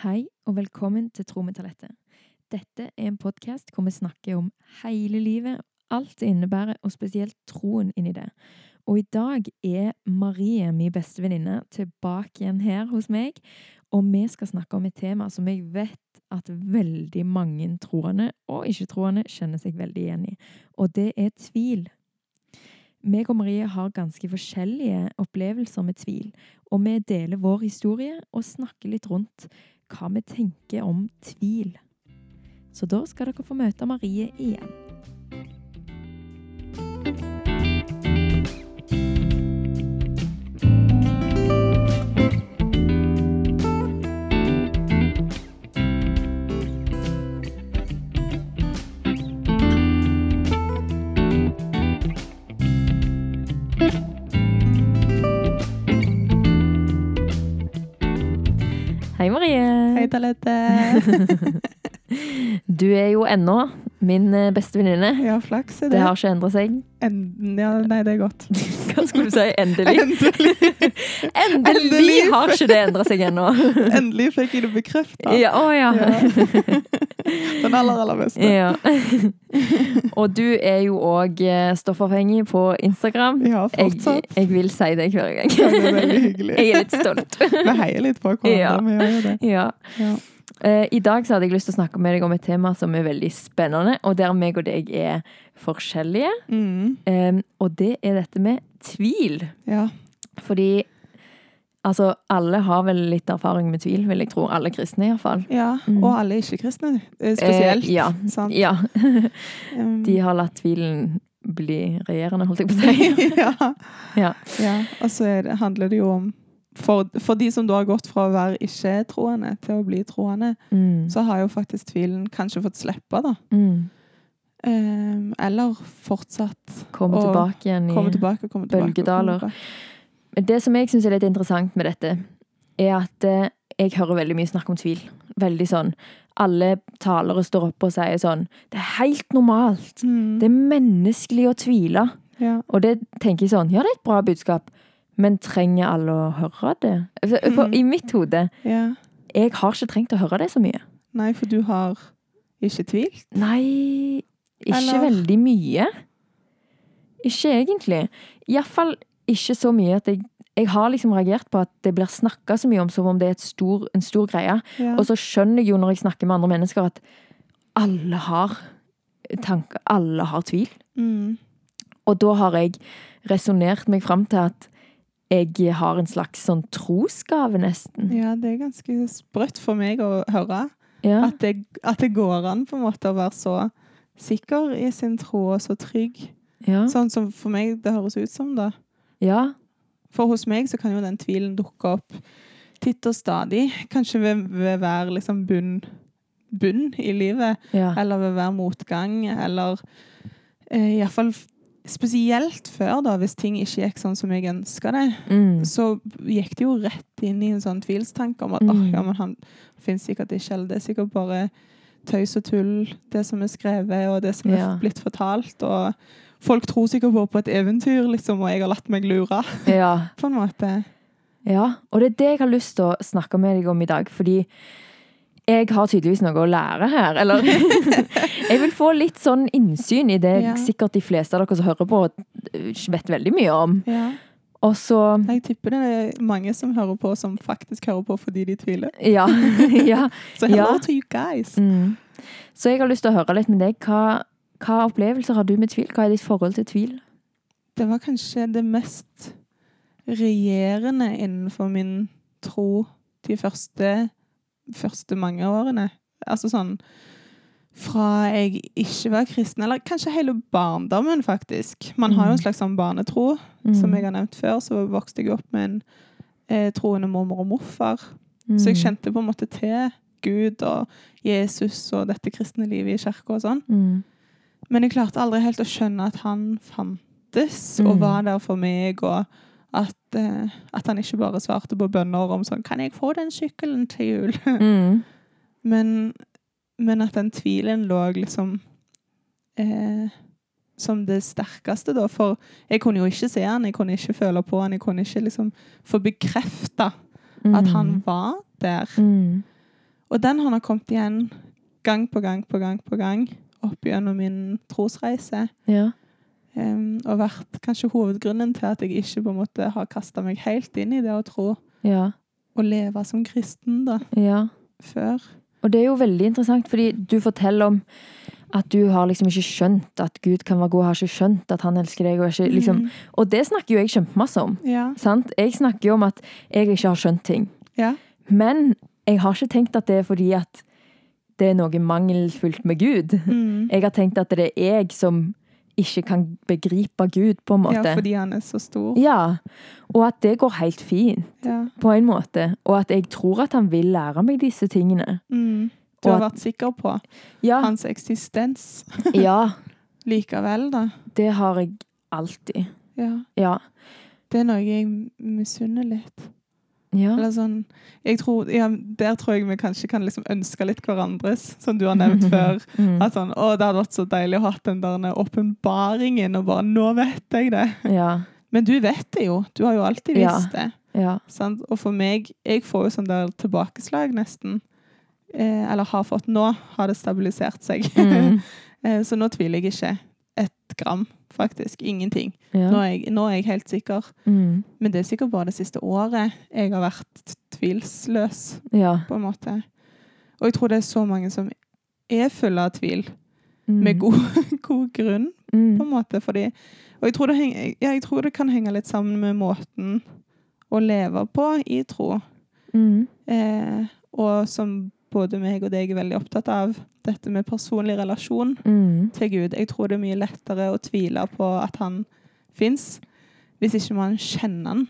Hei og velkommen til Tro. Dette er en podkast hvor vi snakker om hele livet, alt det innebærer, og spesielt troen inni det. Og i dag er Marie, min beste venninne, tilbake igjen her hos meg. Og vi skal snakke om et tema som jeg vet at veldig mange troende og ikke-troende kjenner seg veldig igjen i. Og det er tvil. Meg og Marie har ganske forskjellige opplevelser med tvil, og vi deler vår historie og snakker litt rundt hva vi tenker om tvil. Så da skal dere få møte Marie igjen. Hei, Marie. Hei, Talette. Du er jo ennå min eh, beste venninne. Ja, flaks er Det det. har ikke endra seg. En, ja, nei, det er godt. Hva skulle du si? Endelig. Endelig, Endelig Endelig. har ikke det endra seg ennå. endelig fikk jeg det bekrefta. Ja, å ja. Den aller, aller beste. ja. Og du er jo òg stoffavhengig på Instagram. Ja, Jeg, fortsatt. jeg vil si det hver gang. Ja, det er veldig hyggelig. Jeg er litt stolt. Vi heier litt på hverandre. Ja. Vi gjør jo det. Ja. Ja. Eh, I dag så hadde jeg lyst til å snakke med deg om et tema som er veldig spennende, og der meg og deg er forskjellige. Mm. Og det er dette med tvil. ja. Fordi altså, alle har vel litt erfaring med tvil, vil jeg tro. Alle kristne, iallfall. ja. Mm. Og alle ikke-kristne eh, spesielt. Eh, ja. Sant? Ja. De har latt tvilen bli regjerende, holdt jeg på å si. ja. Ja. ja. Og så er det, handler det jo om for, for de som da har gått fra å være ikke-troende til å bli troende, Mm. så har jo faktisk tvilen kanskje fått slippe, da. Mm. Eh, eller fortsatt Komme å tilbake igjen i komme tilbake komme tilbake. Bølgedaler. tilbake. Det som jeg syns er litt interessant med dette, er at eh, jeg hører veldig mye snakk om tvil. Veldig sånn Alle talere står opp og sier sånn Det er helt normalt. Mm. Det er menneskelig å tvile. ja. Og det tenker jeg sånn Ja, det er et bra budskap, men trenger alle å høre det? For, for Mhm. i mitt hode ja. Jeg har ikke trengt å høre det så mye. Nei, for du har ikke tvilt? Nei Ikke Eller- veldig mye. Ikke egentlig. Iallfall ikke så mye at jeg jeg har liksom reagert på at det blir snakka så mye om som om det er stor, en stor greie. Ja. Og så skjønner jeg jo når jeg snakker med andre mennesker, at alle har tanker, alle har tvil. Mm. Og da har jeg resonnert meg fram til at jeg har en slags sånn trosgave, nesten. ja, det er ganske sprøtt for meg å høre. Ja. At det, at det går an på en måte å være så sikker i sin tro og så trygg. Ja. Sånn som for meg det høres ut som, da. ja. For hos meg så kan jo den tvilen dukke opp titt og stadig. Kanskje ved, ved hver liksom bunn, bunn i livet. ja. Eller ved hver motgang, eller eh, iallfall spesielt før, da, hvis ting ikke gikk sånn som jeg ønska det, Mm. så gikk det jo rett inn i en sånn tvilstanke om at Mm. ja, men han finnes sikkert ikke, eller det er sikkert bare tøys og tull, det som er skrevet, og det som Ja. er blitt fortalt, og folk tror sikkert på, på et eventyr, liksom, og jeg har latt meg lure, ja. på en måte. Ja, og det er det jeg har lyst til å snakke med deg om i dag, fordi jeg har tydeligvis noe å lære her, eller Jeg vil få litt sånn innsyn i det Ja. sikkert de fleste av dere som hører på, vet veldig mye om. Ja. Og så Jeg tipper det er mange som hører på, som faktisk hører på fordi de tviler. Ja. ja. Så hello to you guys! Mm. Så jeg har lyst til å høre litt med deg. Hva, hva opplevelser har du med tvil? Hva er ditt forhold til tvil? Det var kanskje det mest regjerende innenfor min tro de første, første mange årene. Altså sånn fra jeg ikke var kristen, eller kanskje hele barndommen, faktisk. Man har jo en slags sånn barnetro. Mm. Som jeg har nevnt før, så vokste jeg opp med en eh, troende mormor og morfar. Mm. Så jeg kjente på en måte til Gud og Jesus og dette kristne livet i kirka og sånn. mm. Men jeg klarte aldri helt å skjønne at han fantes og Mm. var der for meg, og at, eh, at han ikke bare svarte på bønner om sånn 'Kan jeg få den sykkelen til jul?' Mm. men, men at den tvilen lå liksom eh, som det sterkeste, da. For jeg kunne jo ikke se han, jeg kunne ikke føle på han, jeg kunne ikke liksom få bekrefta at han var der. Mm. Og den har nok kommet igjen gang på gang på gang på gang opp gjennom min trosreise. Ja. Em, og vært kanskje hovedgrunnen til at jeg ikke på en måte har kasta meg helt inn i det å tro Ja. og leve som kristen da, Ja. før. Og det er jo veldig interessant, fordi du forteller om at du har liksom ikke skjønt at Gud kan være god, har ikke skjønt at han elsker deg. Og, ikke, liksom, Mm. og det snakker jo jeg kjempemasse om. Ja. Sant? Jeg snakker jo om at jeg ikke har skjønt ting. Ja. Men jeg har ikke tenkt at det er fordi at det er noe mangelfullt med Gud. Mm. Jeg har tenkt at det er jeg som ikke kan begripe Gud, på en måte. ja, fordi han er så stor. Ja, og at det går helt fint, Ja. på en måte. Og at jeg tror at han vil lære meg disse tingene. Mm. Du har at- vært sikker på Ja, hans eksistens ja likevel, da. det har jeg alltid. Ja. Ja. Det er noe jeg misunner litt. Ja. Eller sånn jeg tror, ja, Der tror jeg vi kanskje kan liksom ønske litt hverandres, som du har nevnt før. Mm. At sånn, å, Det hadde vært så deilig å ha den der åpenbaringen og bare 'Nå vet jeg det'. Ja. Men du vet det jo. Du har jo alltid visst det. Ja. Sant? Og for meg Jeg får jo sånn der tilbakeslag, nesten. Eh, eller har fått. Nå har det stabilisert seg. Mm. eh, så nå tviler jeg ikke et gram, faktisk. Ingenting. Nå er jeg, nå er jeg helt sikker. Mm. Men det er sikkert bare det siste året jeg har vært tvilsløs, ja. på en måte. Og jeg tror det er så mange som er fulle av tvil, Mm. med god, god grunn, Mm. på en måte. Fordi, og jeg tror, det heng, ja, jeg tror det kan henge litt sammen med måten å leve på i tro. Mm. Eh, og som både meg og deg er veldig opptatt av, dette med personlig relasjon Mm. til Gud. Jeg tror det er mye lettere å tvile på at han fins, hvis ikke man kjenner han.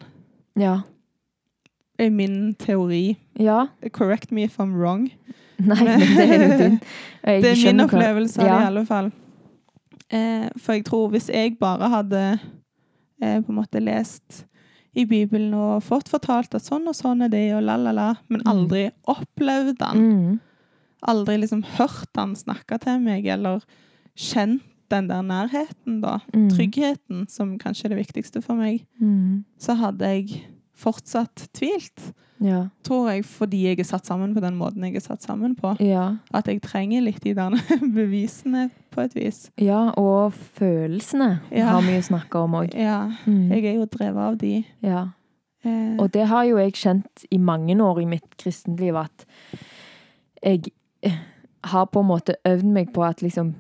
Ja. Det er min teori. Ja. Correct me if I'm wrong. Nei, men det er jo din. Det er min opplevelse av det Ja. i alle fall. Eh, for jeg tror hvis jeg bare hadde eh, på en måte lest i Bibelen og fått fortalt at sånn og sånn er det, og la-la-la, men Mm. aldri opplevd han, Mm. aldri liksom hørt han snakke til meg, eller kjent den der nærheten, da, Mm. tryggheten, som kanskje er det viktigste for meg, Mm. så hadde jeg fortsatt tvilt. Ja. Tror jeg fordi jeg er satt sammen på den måten jeg er satt sammen på. Ja. At jeg trenger litt de der bevisene, på et vis. ja, og følelsene Ja. har vi jo snakka om òg. Ja, Mm. jeg er jo drevet av de. Ja. Eh, Og det har jo jeg kjent i mange år i mitt kristenliv, at jeg eh, har på en måte øvd meg på at liksom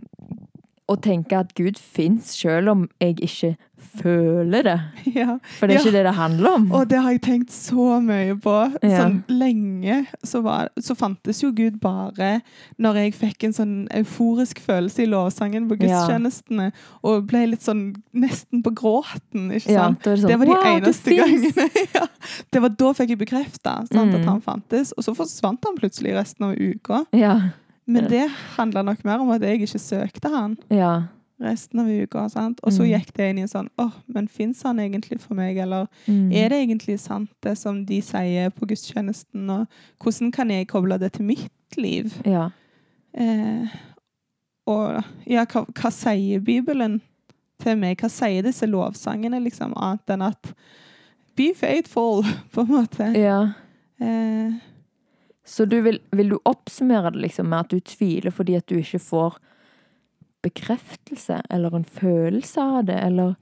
Å tenke at Gud fins, selv om jeg ikke føler det. ja. For det er Ja. ikke det det handler om. Og det har jeg tenkt så mye på. Ja. Sånn lenge så, var, så fantes jo Gud bare når jeg fikk en sånn euforisk følelse i lovsangen på gudstjenestene, og ble litt sånn nesten på gråten, ikke sant? det, sånn, Det var de wow, eneste gangene. ja. Det var da fikk jeg bekrefta Mm. at han fantes. Og så forsvant han plutselig resten av uka. Ja. Men det handla nok mer om at jeg ikke søkte han Ja. resten av uka. Sant? Og så Mm. gikk det inn i en sånn åh, men fins han egentlig for meg, eller Mm. er det egentlig sant det som de sier på gudstjenesten, og hvordan kan jeg koble det til mitt liv? Ja. Eh, og ja, hva, hva sier Bibelen til meg? Hva sier disse lovsangene, liksom, annet enn at be faithful, på en måte? ja. Eh, Så du vil, vil du oppsummere det liksom med at du tviler fordi at du ikke får bekreftelse, eller en følelse av det, eller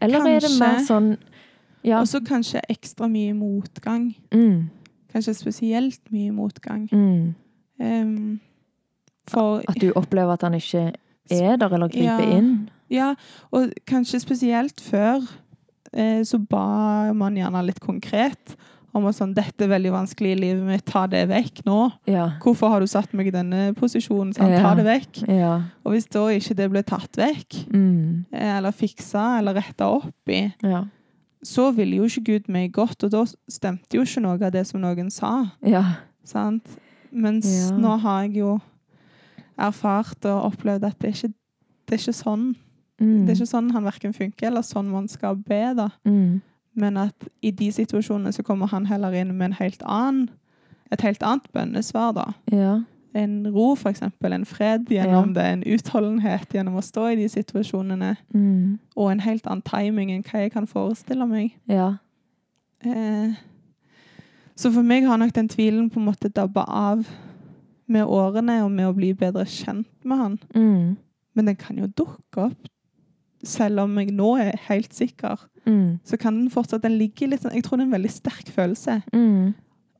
Eller er det mer sånn Ja. Og så kanskje ekstra mye motgang. Mm, Kanskje spesielt mye motgang. mm. Um, for At du opplever at han ikke er der, eller griper Ja. inn. Ja, og kanskje spesielt før eh, så ba man gjerne litt konkret om at sånn, dette er veldig vanskelig i livet mitt, ta det vekk nå. Ja. Hvorfor har du satt meg i denne posisjonen? Sånn. Ta det vekk. Ja. Og hvis da ikke det ble tatt vekk, Mm. eh, eller fiksa, eller retta opp i, Ja. så ville jo ikke Gud meg godt, og da stemte jo ikke noe av det som noen sa. Ja. Sant? Mens nå har jeg jo erfart og opplevd at det er ikke, det er ikke sånn. Mm. Det er ikke sånn han verken funker, eller sånn man skal be, da. Mm. Men at i de situasjonene så kommer han heller inn med en helt annen, et helt annet bønnesvar, da. Ja. En ro, for eksempel. En fred gjennom det. En utholdenhet gjennom å stå i de situasjonene. Mm. Og en helt annen timing enn hva jeg kan forestille meg. Ja. Eh, så for meg har nok den tvilen på en måte dabba av med årene og med å bli bedre kjent med han. Mm. Men den kan jo dukke opp. Selv om jeg nå er helt sikker, Mm. så kan den fortsatt Den ligger litt sånn Jeg tror det er en veldig sterk følelse. Mm.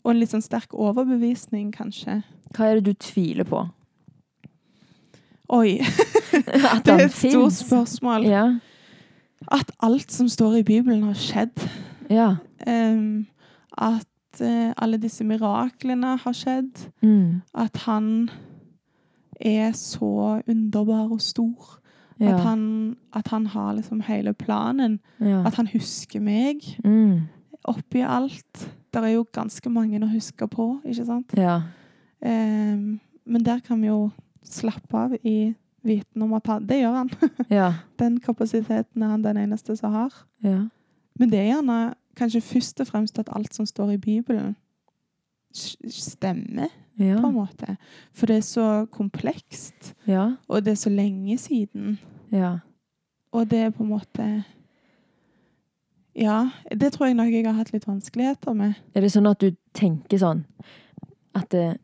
Og en litt sånn sterk overbevisning, kanskje. Hva er det du tviler på? Oi, det er et stort spørsmål. Ja. At alt som står i Bibelen, har skjedd. Ja. Um, at uh, alle disse miraklene har skjedd. Mm. At han er så underbar og stor. Ja. At, han, at han har liksom hele planen. ja. At han husker meg Mm. oppi alt. Det er jo ganske mange å huske på, ikke sant? ja. Um, men der kan vi jo slappe av i viten om at han Det gjør han. Ja. Den kapasiteten er han den eneste som har. Ja. Men det er gjerne kanskje først og fremst at alt som står i Bibelen, stemmer, Ja. på en måte. For det er så komplekst, Ja. og det er så lenge siden. ja. Og det er på en måte Ja, det tror jeg nok jeg har hatt litt vanskeligheter med. Er det sånn at du tenker sånn At det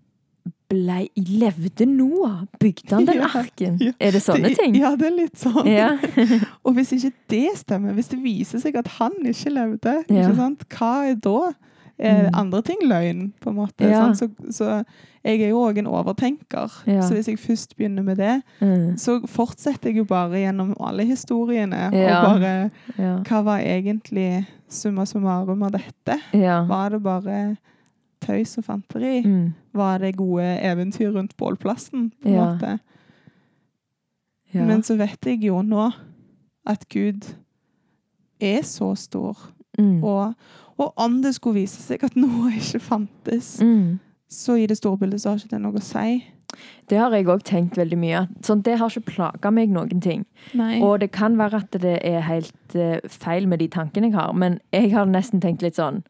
blei Levde Noah? Bygde han den arken? Er det sånne ting? Ja, det er litt sånn. Og hvis ikke det stemmer, hvis det viser seg at han ikke levde, ikke sant? hva er da? Er Mm. andre ting løgn, på en måte? Ja. Så, så jeg er jo òg en overtenker. Ja. Så hvis jeg først begynner med det, Mm. så fortsetter jeg jo bare gjennom alle historiene. Ja. Og bare. Hva var egentlig summa summarum av dette? Var det bare tøys og fanteri? Mm. Var det gode eventyr rundt bålplassen? på en måte? Men så vet jeg jo nå at Gud er så stor. mm. Og, og om det skulle vise seg at noe ikke fantes, Mm. så i det store bildet så har ikke det noe å si. Det har jeg òg tenkt veldig mye. Sånn, det har ikke plaga meg noen ting. Nei. Og det kan være at det er helt eh, feil med de tankene jeg har, men jeg har nesten tenkt litt sånn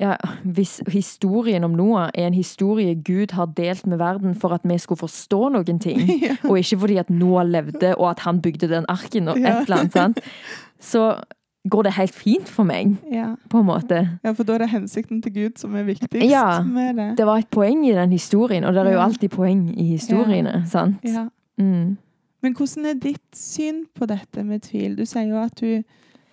ja, Hvis historien om Noah er en historie Gud har delt med verden for at vi skulle forstå noen ting, ja. og ikke fordi at Noah levde og at han bygde den arken og et eller annet, sant? så går det helt fint for meg, Ja. på en måte. ja, for da er det hensikten til Gud som er viktigst Ja. med det. Det var et poeng i den historien, og det er jo alltid poeng i historiene, sant? Ja. Mm. Men hvordan er ditt syn på dette med tvil? Du sier jo at du,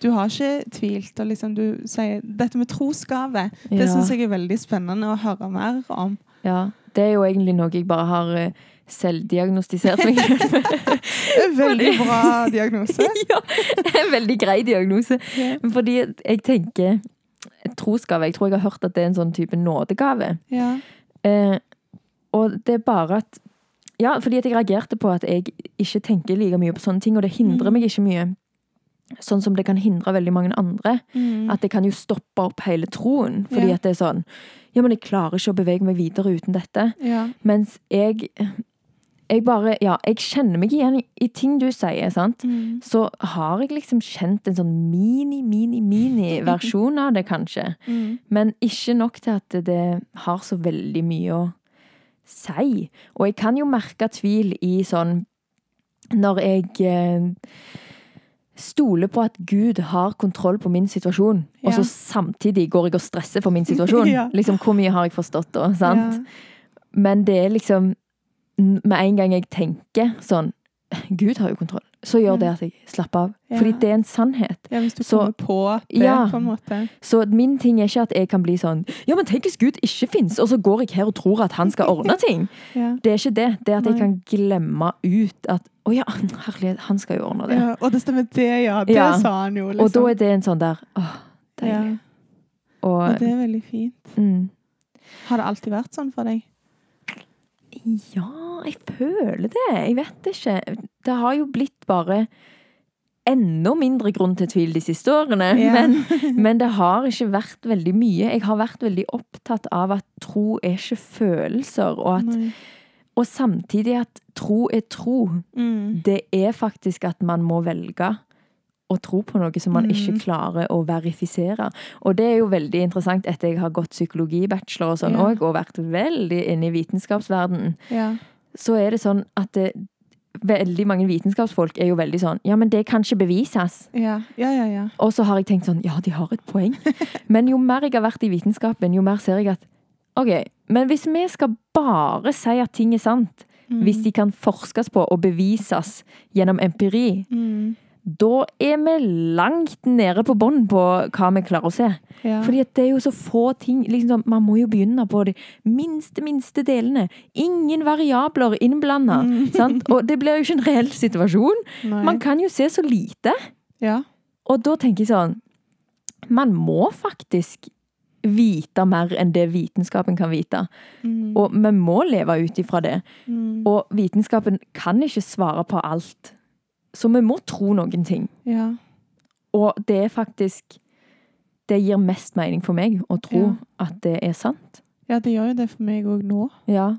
du har ikke tvilt. og liksom du sier Dette med trosgave, det Ja. syns jeg er veldig spennende å høre mer om. Ja, det er jo egentlig noe jeg bare har eh, selvdiagnostisert meg Veldig bra diagnose. ja, en veldig grei diagnose. Fordi jeg tenker trosgave, jeg tror jeg har hørt at det er en sånn type nådegave. Ja. Eh, og det er bare at Ja, fordi at jeg reagerte på at jeg ikke tenker like mye på sånne ting, og det hindrer Mm. meg ikke mye. Sånn som det kan hindre veldig mange andre. Mm. At det kan jo stoppe opp hele troen. Fordi Ja. at det er sånn Ja, men jeg klarer ikke å bevege meg videre uten dette. ja. Mens jeg Jeg bare Ja, jeg kjenner meg igjen i, ting du sier, sant? Mm. Så har jeg liksom kjent en sånn mini, mini, mini versjon av det, kanskje. Mm. Men ikke nok til at det har så veldig mye å si. Og jeg kan jo merke tvil i sånn Når jeg eh, stoler på at Gud har kontroll på min situasjon, og så samtidig går jeg og stresser for min situasjon. Ja. Liksom, Hvor mye har jeg forstått da? sant? Ja. Men det er liksom Med en gang jeg tenker sånn Gud har jo kontroll. Så gjør det at jeg slapper av. Ja. Fordi det er en sannhet. ja, hvis du Så- kommer på det, Ja. på en måte. Så min ting er ikke at jeg kan bli sånn Ja, men tenk hvis Gud ikke fins, og så går jeg her og tror at han skal ordne ting. Ja. Det er ikke det. Det er at jeg kan glemme ut at Å ja, herlighet, han skal jo ordne det. Ja, og det stemmer, det, ja. Det sa han jo, liksom. Og da er det en sånn der Åh, ja. deilig. Og Og det er veldig fint. mm, Har det alltid vært sånn for deg? Ja, jeg føler det. Jeg vet ikke. Det har jo blitt bare enda mindre grunn til tvil de siste årene. Ja. Men, men det har ikke vært veldig mye. Jeg har vært veldig opptatt av at tro er ikke følelser, og, at, og samtidig at tro er tro. Mm. Det er faktisk at man må velge å tro på noe som man Mm. ikke klarer å verifisere. Og det er jo veldig interessant etter jeg har gått psykologibachelor og sånn Ja. og vært veldig inne i vitenskapsverdenen Ja. Så er det sånn at det, veldig mange vitenskapsfolk er jo veldig sånn Ja, men det kan ikke bevises. Ja. ja, ja, ja. Og så har jeg tenkt sånn Ja, de har et poeng. Men jo mer jeg har vært i vitenskapen, jo mer ser jeg at OK, men hvis vi skal bare si at ting er sant, Mm. hvis de kan forskes på og bevises gjennom empiri, Mm. Da er vi langt nede på bånn på hva vi klarer å se. Ja. Fordi det er jo så få ting liksom, sånn, Man må jo begynne på de minste, minste delene. Ingen variabler innblanda. Mm. Og det blir jo ikke en reell situasjon. Nei. Man kan jo se så lite. Ja. Og da tenker jeg sånn Man må faktisk vite mer enn det vitenskapen kan vite. Mm. Og vi må leve ut ifra det. Mm. Og vitenskapen kan ikke svare på alt. Så vi må tro noen ting. Ja. Og det er faktisk Det gir mest mening for meg å tro Ja. at det er sant. ja, det gjør jo det for meg òg nå. Ja.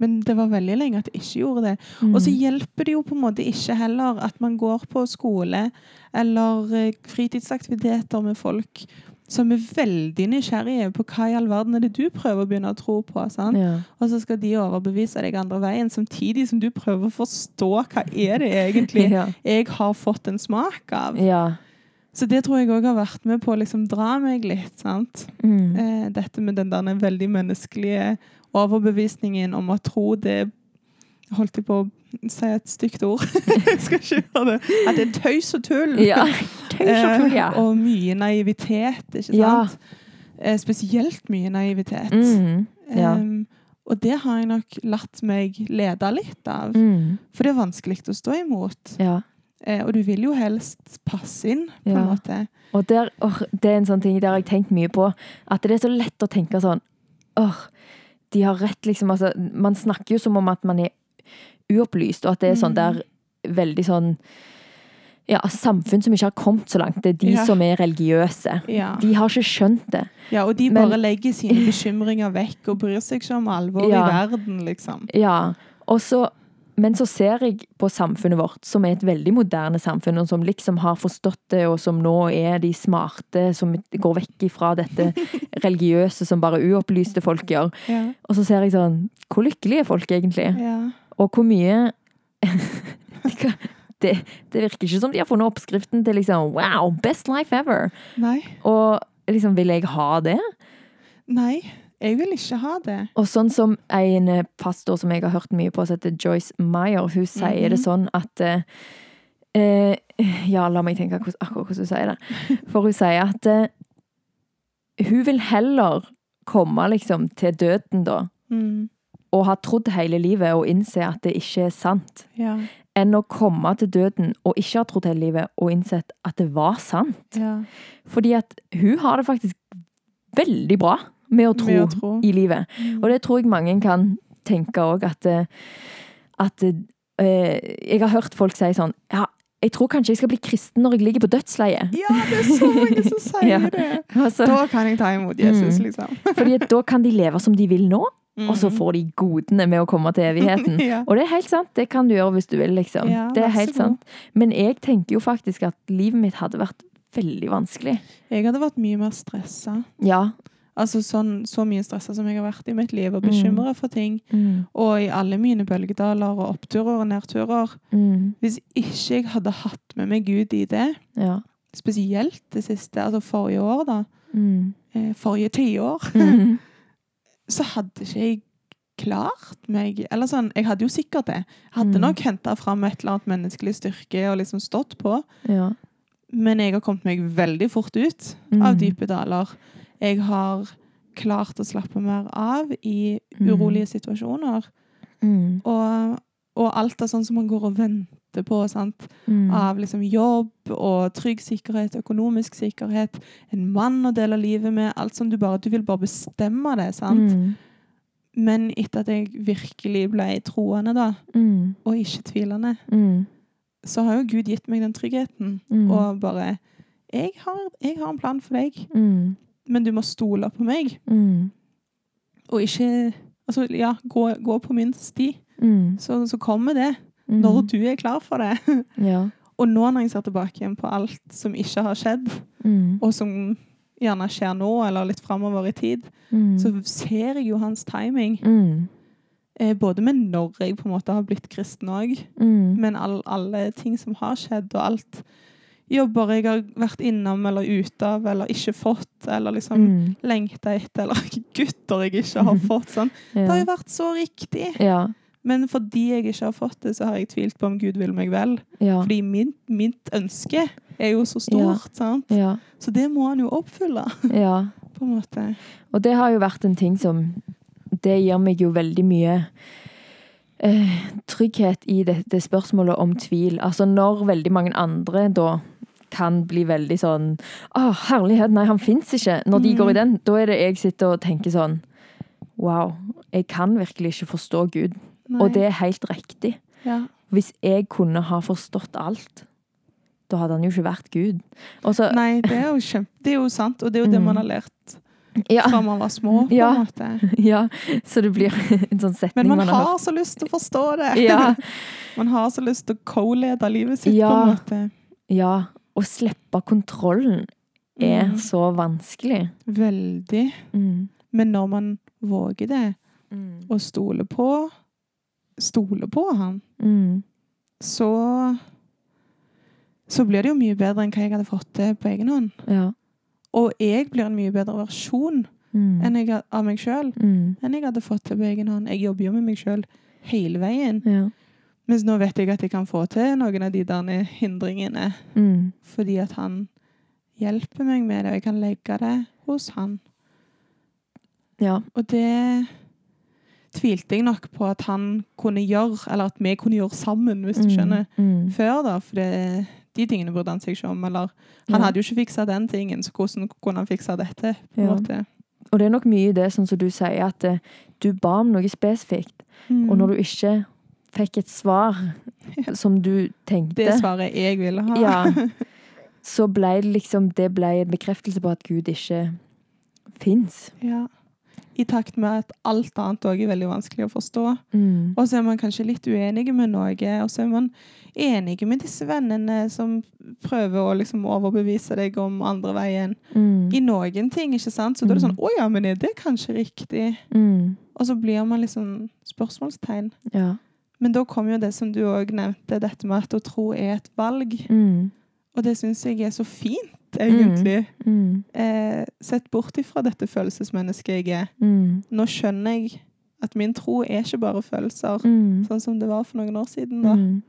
Men det var veldig lenge at det ikke gjorde det. Mm. Og så hjelper det jo på en måte ikke heller at man går på skole eller eh, fritidsaktiviteter med folk som er veldig nysgjerrige på hva i all verden er det du prøver å begynne å tro på. sant? ja. Og så skal de overbevise deg andre veien, samtidig som du prøver å forstå hva er det egentlig Ja. jeg har fått en smak av. ja. Så det tror jeg òg har vært med på å liksom dra meg litt. sant? Mm. Eh, dette med den der veldig menneskelige overbevisningen om å tro det Holdt jeg på å si et stygt ord? jeg skal ikke gjøre det. At det er tøys og tull. ja. Tøys og tull, ja. Eh, og mye naivitet, ikke sant? Ja. spesielt mye naivitet. Mm. Ja. um, og det har jeg nok latt meg lede litt av. Mm. For det er vanskelig å stå imot. ja. Eh, og du vil jo helst passe inn, på en måte. Og der, or, det er en sånn ting der har jeg tenkt mye på. At det er så lett å tenke sånn åh, de har rett, liksom. Altså, man snakker jo som om at man er uopplyst, og at det er sånn Mm. der veldig sånn ja, samfunn som ikke har kommet så langt. Det er de Ja. som er religiøse. Ja. De har ikke skjønt det. ja, og de Men- bare legger sine bekymringer vekk og bryr seg ikke om alvoret Ja. i verden, liksom. Ja, og så men så ser jeg på samfunnet vårt, som er et veldig moderne samfunn, og som liksom har forstått det, og som nå er de smarte, som går vekk ifra dette religiøse som bare uopplyste folk gjør. Ja. Og så ser jeg sånn Hvor lykkelige er folk egentlig? Ja. Og hvor mye det, det virker ikke som de har funnet oppskriften til liksom Wow, best life ever! Nei. Og liksom, vil jeg ha det? Nei, jeg vil ikke ha det. Og sånn som en eh, pastor som jeg har hørt mye på, som heter Joyce Meyer, hun sier det Mhm. sånn at eh, eh, Ja, la meg tenke akkurat hvordan hun sier det. For hun sier at eh, hun vil heller komme liksom til døden, da, Mm. Og ha trodd hele livet og innse at det ikke er sant, Ja. enn å komme til døden og ikke ha trodd hele livet og innsett at det var sant. ja. Fordi at hun har det faktisk veldig bra med å tro, Med å tro. i livet. Mm. Og det tror jeg mange kan tenke òg, at, eh, at eh, Jeg har hørt folk si sånn Ja, jeg tror kanskje jeg skal bli kristen når jeg ligger på dødsleiet. Ja, det er så mange som sier Ja. det! Altså, Da kan jeg ta imot Jesus, Mm. liksom. fordi da kan de leve som de vil nå, og så Mhm. får de godene med å komme til evigheten. ja. Og det er helt sant, det kan du gjøre hvis du vil, liksom. Ja, det er helt sant. Men jeg tenker jo faktisk at livet mitt hadde vært veldig vanskelig. Jeg hadde vært mye mer stressa. Ja. Altså sånn, så mye stressa som jeg har vært i mitt liv, og Mm. for ting. Mm. Og i alle mine bølgedaler og oppturer og nedturer. Mm. Hvis ikke jeg hadde hatt med meg Gud i det, Ja. spesielt det siste, altså forrige år, da, Mm. eh, forrige tiår, Mm. så hadde ikke jeg klart meg Eller sånn, jeg hadde jo sikkert det. Hadde Mm. nok henta fram et eller annet menneskelig styrke og liksom stått på. Ja. Men jeg har kommet meg veldig fort ut Mm. av dype daler. Jeg har klart å slappe mer av i Mm. urolige situasjoner. Mm. Og, og alt er sånn som man går og venter på. sant? Mm. Av liksom jobb og trygg sikkerhet, økonomisk sikkerhet, en mann å dele livet med. Alt som du bare Du vil bare bestemme det, sant? Mm. Men etter at jeg virkelig ble troende, da, Mm. og ikke tvilende, Mm. så har jo Gud gitt meg den tryggheten. Mm. Og bare jeg har, jeg har en plan for deg, Mm. men du må stole på meg. Og ikke Altså, ja, gå, gå på min sti. Mm. Så, så kommer det. Mm. Når du er klar for det. Ja. Og nå når jeg ser tilbake igjen på alt som ikke har skjedd, Mm. og som gjerne skjer nå, eller litt framover i tid, Mm. så ser jeg jo hans timing. Mm. Eh, både med når jeg på en måte har blitt kristen òg, Mm. men all, alle ting som har skjedd, og alt jobber jeg har vært innom eller ute av eller ikke fått, eller liksom Mm. lengta etter, eller gutter jeg ikke har fått. Sånn. Det har jo vært så riktig. Ja. Men fordi jeg ikke har fått det, så har jeg tvilt på om Gud vil meg vel. Ja. Fordi min, mitt ønske er jo så stort, sant? Ja. Så det må han jo oppfylle, ja. på en måte. Og det har jo vært en ting som Det gir meg jo veldig mye eh, trygghet i det spørsmålet om tvil. Altså når veldig mange andre da kan bli veldig sånn Å, herlighet, nei, han fins ikke. Når de Mm. går i den, da er det jeg sitter og tenker sånn Wow, jeg kan virkelig ikke forstå Gud. Nei. Og det er helt riktig. ja. Hvis jeg kunne ha forstått alt, da hadde han jo ikke vært Gud. Og så Nei, det er jo kjempe... Det er jo sant, og det er jo det Mm. man har lært ja, fra man var små, på Ja. en måte. ja, så det blir en sånn setning Men man har hørt. har så lyst til å forstå det. Ja, Man har så lyst til å co-lede livet sitt, på en måte. ja. Å slippe kontrollen er Mm. så vanskelig. Veldig. Mm. Men når man våger det, Mm. og stoler på Stoler på han, Mm. så Så blir det jo mye bedre enn hva jeg hadde fått til på egen hånd. Ja. Og jeg blir en mye bedre versjon Mm. jeg, av meg sjøl Mm. enn jeg hadde fått til på egen hånd. Jeg jobber jo med meg sjøl hele veien. Ja. Mens nå vet jeg at jeg kan få til noen av de der hindringene. Mm. Fordi at han hjelper meg med det, og jeg kan legge det hos han. ja. Og det tvilte jeg nok på at han kunne gjøre, eller at vi kunne gjøre sammen, hvis du skjønner. Mm. Før, da. For det, de tingene burde han seg ikke om. Eller han Ja. hadde jo ikke fiksa den tingen, så hvordan kunne han fiksa dette? på en Ja. måte? Og det er nok mye i det, sånn som du sier, at eh, du ba om noe spesifikt, Mm. og når du ikke fikk et svar som du tenkte Det svaret jeg ville ha. Ja. Så ble det liksom Det ble en bekreftelse på at Gud ikke fins. Ja. I takt med at alt annet òg er veldig vanskelig å forstå. Mm. Og så er man kanskje litt uenige med noe, og så er man enige med disse vennene som prøver å liksom overbevise deg om andre veien. Mm. I noen ting, ikke sant? Så da er det sånn Å ja, men er det kanskje riktig? Mm. Og så blir man liksom spørsmålstegn. Ja. Men da kommer jo det som du òg nevnte, dette med at å tro er et valg. Mm. Og det syns jeg er så fint, egentlig. Mm. Eh, sett bort ifra dette følelsesmennesket jeg er. Mm. Nå skjønner jeg at min tro er ikke bare følelser, Mm. sånn som det var for noen år siden. da. Mm.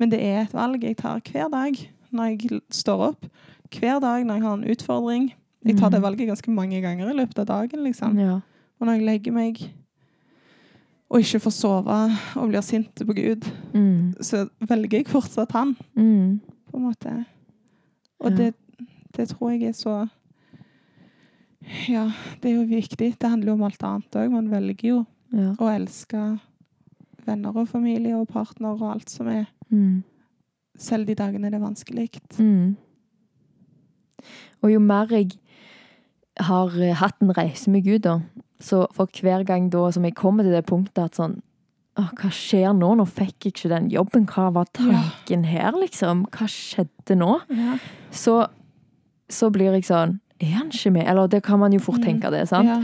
Men det er et valg jeg tar hver dag når jeg står opp. Hver dag når jeg har en utfordring. Jeg tar det Mm. valget ganske mange ganger i løpet av dagen. liksom. Ja. Og når jeg legger meg og ikke får sove og blir sint på Gud, Mm. så velger jeg fortsatt han, Mm. På en måte. Og Ja. det, det tror jeg er så Ja, det er jo viktig. Det handler jo om alt annet òg. Man velger jo Ja. å elske venner og familie og partner og alt som er. Mm. Selv de dagene det er vanskelig. Mm. Og jo mer jeg har hatt en reise med Gud, da, så for hver gang da som jeg kommer til det punktet at sånn «Åh, Hva skjer nå? Nå fikk jeg ikke den jobben. Hva var tanken her, liksom? Hva skjedde nå? Ja. Så, så blir jeg sånn Er han ikke med? Eller det kan man jo fort Mm. tenke, det. sant? Ja.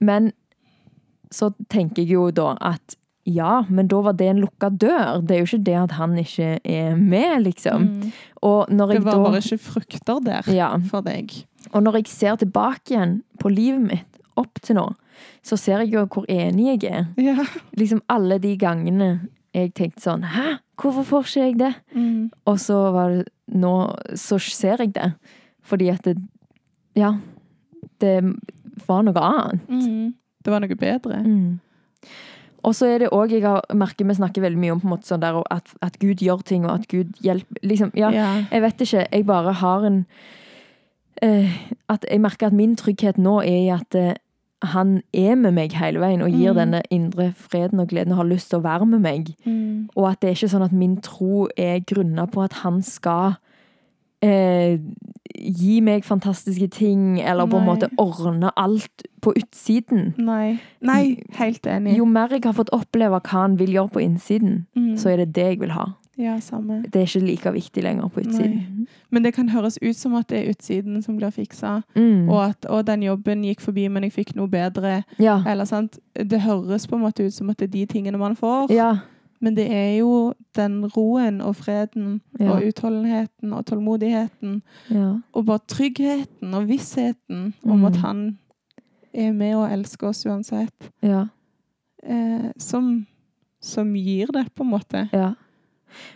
Men så tenker jeg jo da at ja, men da var det en lukka dør. Det er jo ikke det at han ikke er med, liksom. Mm. Det var da bare ikke frukter der ja, for deg. Og når jeg ser tilbake igjen på livet mitt opp til nå, så ser jeg jo hvor enig jeg er. Ja. Liksom alle de gangene jeg tenkte sånn Hæ, hvorfor får ikke jeg det? Mm. Og så var det nå Så ser jeg det. Fordi at det Ja. Det var noe annet. Mm. Det var noe bedre. Mm. Og så er det òg Jeg har merker vi snakker veldig mye om på en måte sånn der at, at Gud gjør ting, og at Gud hjelper Liksom, ja. Ja. Jeg vet ikke. Jeg bare har en eh, At jeg merker at min trygghet nå er i at eh, han er med meg hele veien og gir Mm. denne indre freden og gleden og har lyst til å være med meg. Mm. Og at det er ikke sånn at min tro er grunna på at han skal eh, gi meg fantastiske ting, eller på en måte ordne alt på utsiden. Nei. Nei, helt enig. Jo mer jeg har fått oppleve hva han vil gjøre på innsiden, Mm. så er det det jeg vil ha. Ja, samme. Det er ikke like viktig lenger på utsiden. Men det kan høres ut som at det er utsiden som blir fiksa, Mm. og at å, den jobben gikk forbi, men jeg fikk noe bedre. Ja. Eller sant? Det høres på en måte ut som at det er de tingene man får, ja. Men det er jo den roen og freden Ja. og utholdenheten og tålmodigheten Ja. og bare tryggheten og vissheten om Mm. at han er med og elsker oss uansett, Ja. eh, som, som gir det, på en måte. ja.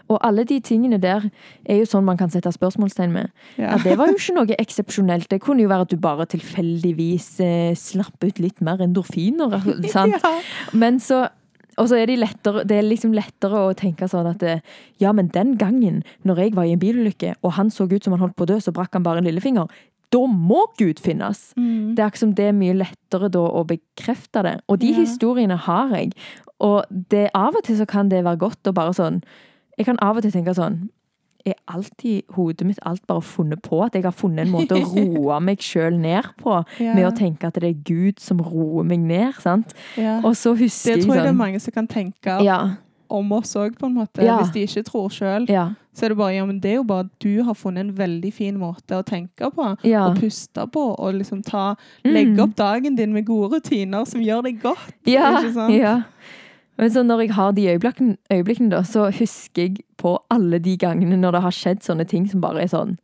Og alle de tingene der er jo sånn man kan sette spørsmålstegn med. Ja. At det var jo ikke noe eksepsjonelt. Det kunne jo være at du bare tilfeldigvis eh, slapp ut litt mer endorfiner. sant? Ja. Men så og så er de lettere, det er liksom lettere å tenke sånn at det, ja, men den gangen når jeg var i en bilulykke, og han så ut som han holdt på å dø, så brakk han bare en lillefinger. Da må Gud finnes! Mm. Det er akkurat som det er mye lettere da å bekrefte det. Og de Ja. historiene har jeg. Og det, av og til så kan det være godt å bare sånn Jeg kan av og til tenke sånn Er alltid hodet mitt alt bare funnet på? At jeg har funnet en måte å roe meg sjøl ned på? Ja. Med å tenke at det er Gud som roer meg ned. sant? Ja. Og så husker jeg sånn Det tror jeg det er sånn mange som kan tenke ja, om oss òg, på en måte. Hvis de ikke tror sjøl. Så er det bare ja, men det er jo bare at du har funnet en veldig fin måte å tenke på. ja. Og puste på. Og liksom ta Mm. Legge opp dagen din med gode rutiner som gjør deg godt. Ja, ikke sant? ja. Men så når jeg har de øyeblikkene, øyeblikkene, da, så husker jeg på alle de gangene når det har skjedd sånne ting som bare er sånn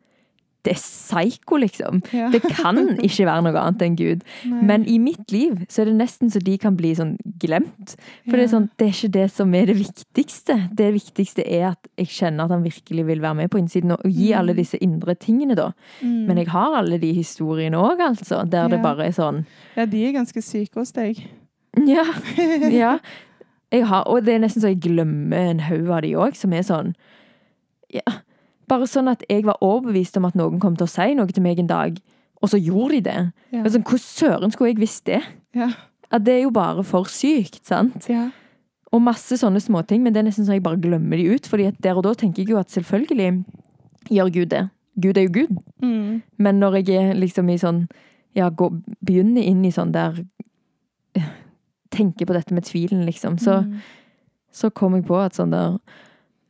Det er psyko, liksom. Ja. Det kan ikke være noe annet enn Gud. Nei. Men i mitt liv så er det nesten så de kan bli sånn glemt. For det er sånn, det er ikke det som er det viktigste. Det viktigste er at jeg kjenner at han virkelig vil være med på innsiden og gi Mm. alle disse indre tingene, da. Mm. Men jeg har alle de historiene òg, altså. Der det bare er sånn Ja, de er ganske syke hos deg. Ja. ja. Har, og det er nesten så jeg glemmer en haug av de òg, som er sånn ja, Bare sånn at jeg var overbevist om at noen kom til å si noe til meg en dag, og så gjorde de det. Ja. Sånn, Hvordan søren skulle jeg visst det? Ja. At det er jo bare for sykt, sant? ja. Og masse sånne småting, men det er nesten så jeg bare glemmer de ut. fordi at der og da tenker jeg jo at selvfølgelig gjør Gud det. Gud er jo Gud. Mm. Men når jeg er liksom i sånn Ja, går, begynner inn i sånn der Tenker på dette med tvilen, liksom, så, Mm. så kom jeg på at sånn der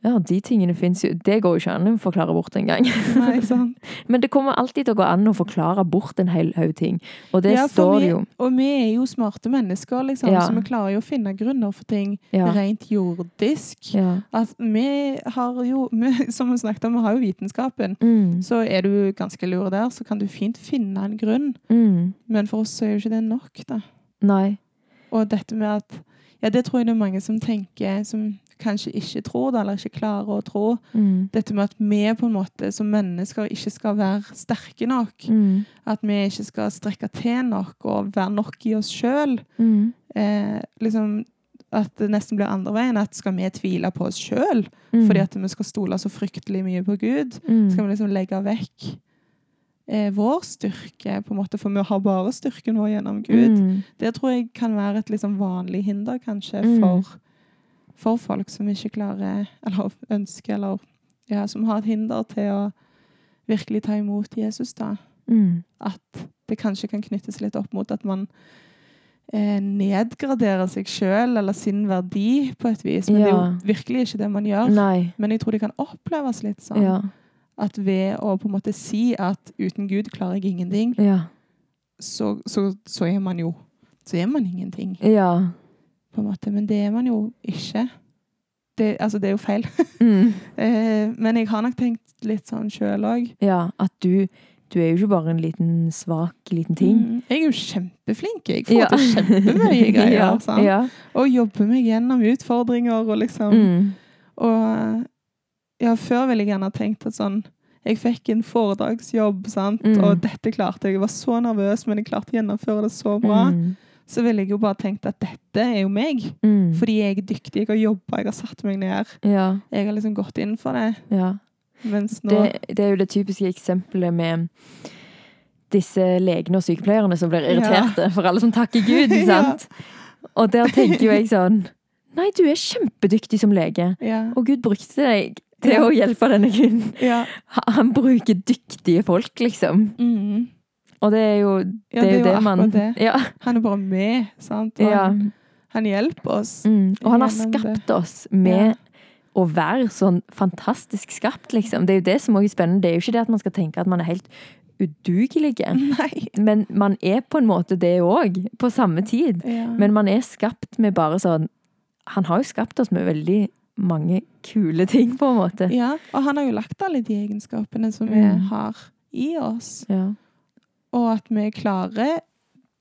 Ja, de tingene fins jo Det går jo ikke an å forklare bort engang. Nei, sant. Men det kommer alltid til å gå an å forklare bort en hel haug ting. Og det Ja, står vi- jo. Og vi er jo smarte mennesker, liksom, Ja. så vi klarer jo å finne grunner for ting Ja. rent jordisk. At vi har jo, vi, som vi snakket om, vi har jo vitenskapen. Mm, Så er du ganske lur der, så kan du fint finne en grunn. mm, Men for oss er jo ikke det nok, da. nei. Og dette med at Ja, det tror jeg det er mange som tenker, som kanskje ikke tror det, eller ikke klarer å tro. Mm, Dette med at vi på en måte som mennesker ikke skal være sterke nok. mm, At vi ikke skal strekke til nok og være nok i oss sjøl. mm, Eh, liksom at det nesten blir andre veien. At skal vi tvile på oss sjøl mm, fordi at vi skal stole så fryktelig mye på Gud? mm, Skal vi liksom legge vekk eh, vår styrke, på en måte, for vi har bare styrken vår gjennom Gud? mm, Det tror jeg kan være et liksom vanlig hinder, kanskje, Mm. for, for folk som ikke klarer, eller ønsker, eller ja, som har et hinder til å virkelig ta imot Jesus, da. mm, At det kanskje kan knyttes litt opp mot at man eh, nedgraderer seg sjøl eller sin verdi på et vis. Men det er jo virkelig ikke det man gjør. Nei. Men jeg tror det kan oppleves litt sånn. Ja. At ved å på en måte si at uten Gud klarer jeg ingenting, Ja. så, så, så er man jo Så er man ingenting, Ja. på en måte. Men det er man jo ikke. Det, altså, det er jo feil. Mm. eh, men jeg har nok tenkt litt sånn sjøl òg. Ja, at du Du er jo ikke bare en liten svak liten ting. Mm. Jeg er jo kjempeflink. Jeg får Ja. til kjempemye greier. ja, ja. Og jobber meg gjennom utfordringer og liksom Mm. Og ja, før ville jeg gjerne tenkt at sånn Jeg fikk en foredragsjobb, sant? Mm. og dette klarte jeg. Jeg var så nervøs, men jeg klarte å gjennomføre det så bra. Mm. Så ville jeg jo bare tenkt at dette er jo meg. Mm. Fordi jeg er dyktig, jeg har jobba, jeg har satt meg ned. Ja, Jeg har liksom gått inn for det. ja. Mens nå Det, det er jo det typiske eksempelet med disse legene og sykepleierne som blir irriterte for alle som takker Gud, Ja. Og der tenker jo jeg sånn Nei, du er kjempedyktig som lege, Ja. og Gud brukte deg til å hjelpe denne kvinnen. ja. Ha- Han bruker dyktige folk, liksom. Mm. Og det er jo ja det, er jo det man det. Ja. Han er bare med, sant? Og. Han, han hjelper oss. Mm. Og han har det. skapt oss med å være sånn fantastisk skapt, liksom. Det er jo det som også er spennende. Det er jo ikke det at man skal tenke at man er helt udugelige. Nei. Men man er på en måte det òg, på samme tid. Ja. Men man er skapt med bare sånn han har jo skapt oss med veldig mange kule ting, på en måte. Ja, og han har jo lagt alle de egenskapene som vi Mm. har i oss. Ja. Og at vi klarer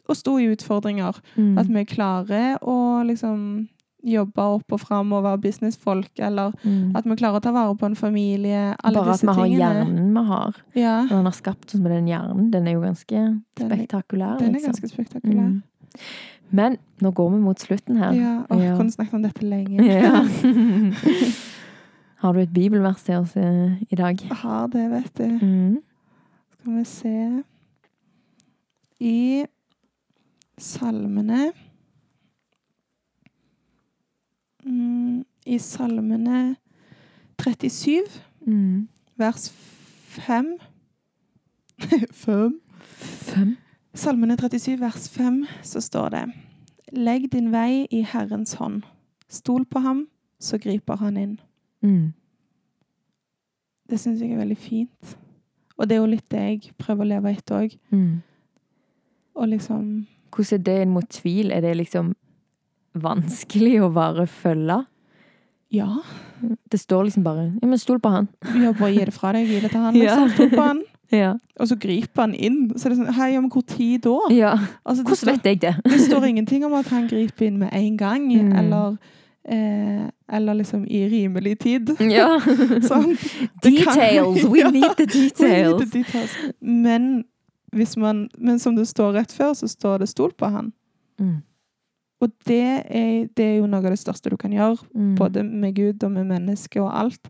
å stå i utfordringer. Mm. At vi klarer å liksom jobbe opp og fram og være businessfolk. Eller Mm. at vi klarer å ta vare på en familie. Alle Bare at vi har tingene. hjernen vi har. Ja, Og han har skapt oss med den hjernen. Den er jo ganske den, er- spektakulær. den er liksom. ganske spektakulær. Mm. Men nå går vi mot slutten her. Ja, og Ja. kunne snakket om dette lenge. Ja. Har du et bibelvers til oss eh, i dag? Jeg har det, vet du. Mm. Skal vi se I salmene mm, I salmene 37, Mm. vers 5 5 Fem. Salmene 37, vers 5, så står det Legg din vei i Herrens hånd. Stol på ham, så griper han inn. Mm. Det syns jeg er veldig fint. Og det er jo litt det jeg prøver å leve etter òg. Mm. Og liksom Hvordan er det inn mot tvil? Er det liksom vanskelig å bare følge? Ja. Det står liksom bare Ja, men stol på han. Ja, bare gi det fra deg, gi det til han. Liksom. Stol på han. Ja. Og så griper han inn. Så er det sånn Hei, ja, men hvor tid da? ja. Altså, Hvordan står, vet jeg det? det står ingenting om at han griper inn med en gang, Mm. eller eh, Eller liksom i rimelig tid. Ja. Sånn. details! kan- Details! We Ja, need the we need details! the details. Men, man, men som det står rett før, så står det 'stol på han'. Mm. Og det er, det er jo noe av det største du kan gjøre, Mm. både med Gud og med mennesket og alt.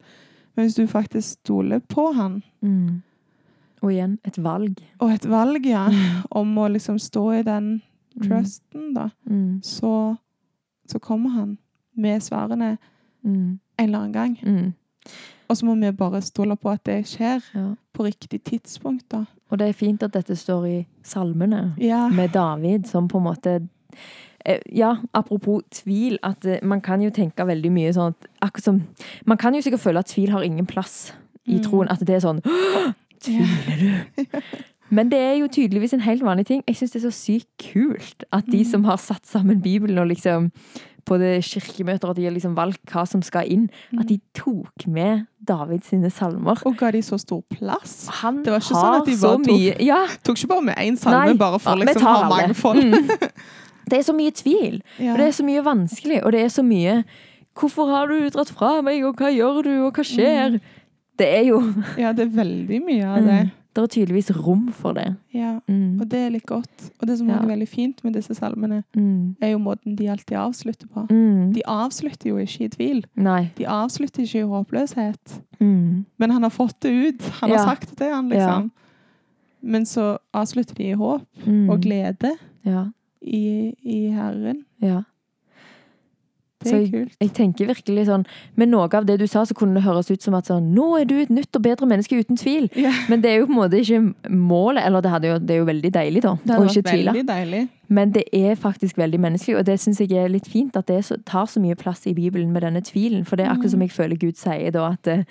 Men hvis du faktisk stoler på han, Mm. Og igjen, et valg. og et valg, ja, Mm. om å liksom stå i den trusten, da, Mm. så, så kommer han med svarene Mm. en eller annen gang. Mm. Og så må vi bare stole på at det skjer Ja. på riktig tidspunkt, da. Og det er fint at dette står i salmene. Ja. med David, som på en måte eh, Ja, apropos tvil, at eh, man kan jo tenke veldig mye sånn at akkurat som Man kan jo sikkert føle at tvil har ingen plass i Mm. troen. At det er sånn «Åh, Tviler du? Men det er jo tydeligvis en helt vanlig ting. Jeg syns det er så sykt kult at de Mm. som har satt sammen Bibelen og liksom på det kirkemøter at de har liksom valgt hva som skal inn, at de tok med David sine salmer. Og ga de så stor plass. Han Det var ikke sånn at de bare tok- mye Ja, Tok ikke bare med én salme Nei, bare for å liksom ha mangfold. Mm. Det er så mye tvil. Ja. Og det er så mye vanskelig, og det er så mye Hvorfor har du dratt fra meg, og hva gjør du, og hva skjer? Mm. Det er jo ja, det er veldig mye av det. mm, Det er tydeligvis rom for det. Ja. Mm. Og det er litt godt. Og det som Ja. er veldig fint med disse salmene, Mm. er jo måten de alltid avslutter på. Mm. De avslutter jo ikke i tvil. Nei. De avslutter ikke i håpløshet. Mm. Men han har fått det ut. Han har sagt det, han liksom. Men så avslutter de i håp Mm. og glede Ja. i, i Herren. ja. Så jeg. Jeg tenker virkelig sånn Med noe av det du sa, så kunne det høres ut som at sånn Nå er du et nytt og bedre menneske, uten tvil. Yeah. Men det er jo på en måte ikke målet. Eller det, jo, det er jo veldig deilig, da. Det Å ikke tvile. deilig. Men det er faktisk veldig menneskelig, og det syns jeg er litt fint at det så, tar så mye plass i Bibelen med denne tvilen. For det er akkurat som jeg føler Gud sier da, at eh,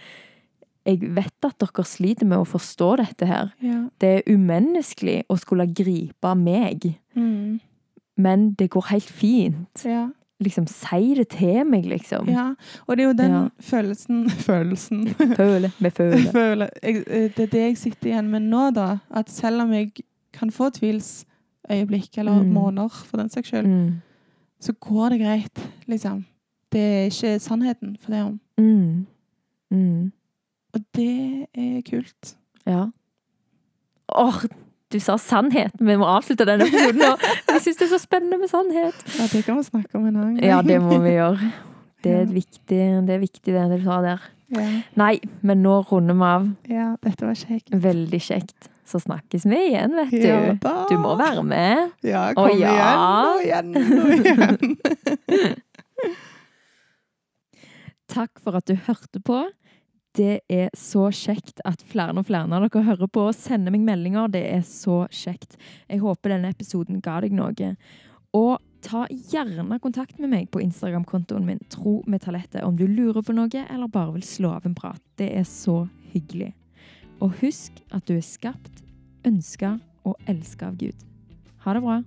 jeg vet at dere sliter med å forstå dette her. Ja. Det er umenneskelig å skulle gripe meg, Mm. men det går helt fint. ja. Liksom, seire til meg, liksom. Ja. Og det er jo den Ja. følelsen Følelsen. Føle med føle. føle. jeg, eh, det er det jeg sitter igjen med nå, da. At selv om jeg kan få tvilsøyeblikk, eller Mm. måneder for den saks skyld, Mm. så går det greit, liksom. Det er ikke sannheten for det om. Mm. Mm. Og det er kult. Ja. Åh, du sa sannhet. Vi må avslutte denne episoden nå. Jeg syns det er så spennende med sannhet. Ja, det kan vi snakke om en annen gang. Ja, det må vi gjøre. Det er, viktig, det er viktig, det du sa der. Ja, Nei, men nå runder vi av. ja dette var kjekt. Veldig kjekt. Så snakkes vi igjen, vet du. Ja. Du må være med. Ja, Å, kom ja. igjen og igjen og igjen. Takk for at du hørte på. Det er så kjekt at flere og flere av dere hører på og sender meg meldinger. Det er så kjekt. Jeg håper denne episoden ga deg noe. Og ta gjerne kontakt med meg på Instagram-kontoen min Tro med talette om du lurer på noe eller bare vil slå av en prat. Det er så hyggelig. Og husk at du er skapt, ønska og elska av Gud. Ha det bra.